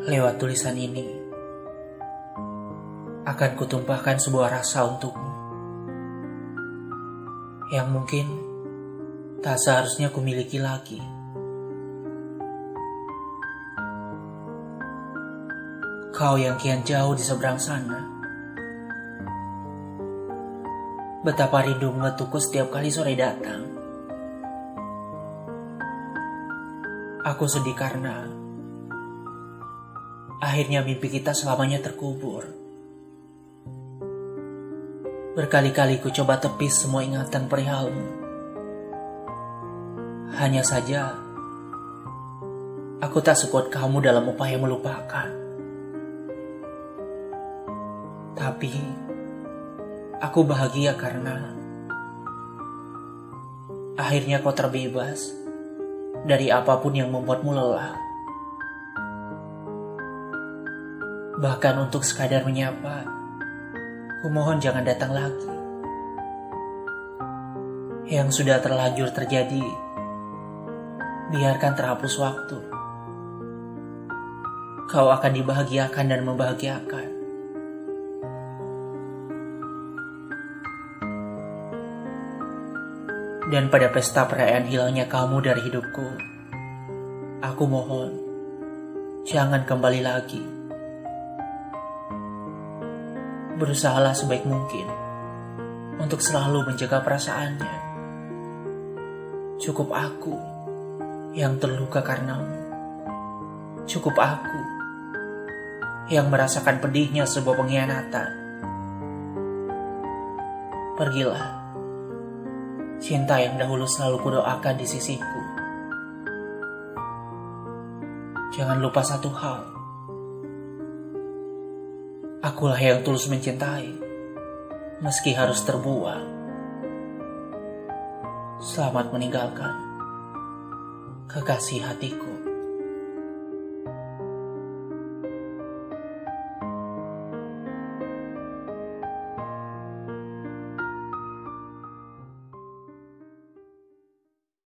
Lewat tulisan ini, akan kutumpahkan sebuah rasa untukmu. Yang mungkin tak seharusnya kumiliki lagi. Kau yang kian jauh di seberang sana. Betapa rindu mengetukku setiap kali sore datang. Aku sedih karena akhirnya mimpi kita selamanya terkubur. Berkali-kali ku coba tepis semua ingatan perihalmu. Hanya saja, aku tak sekuat kamu dalam upaya melupakan. Tapi, aku bahagia karena akhirnya kau terbebas dari apa pun yang membuatmu lelah. Bahkan untuk sekadar menyapa, kumohon jangan datang lagi. Yang sudah terlanjur terjadi, biarkan terhapus waktu. Kau akan dibahagiakan dan membahagiakan. Dan pada pesta perayaan hilangnya kamu dari hidupku, aku mohon, jangan kembali lagi. Berusahalah sebaik mungkin untuk selalu menjaga perasaannya. Cukup aku yang terluka karenamu. Cukup aku yang merasakan pedihnya sebuah pengkhianatan. Pergilah cinta yang dahulu selalu kudoakan di sisiku. Jangan lupa satu hal. Akulah yang tulus mencintai, meski harus terbuang. Selamat meninggalkan kekasih hatiku.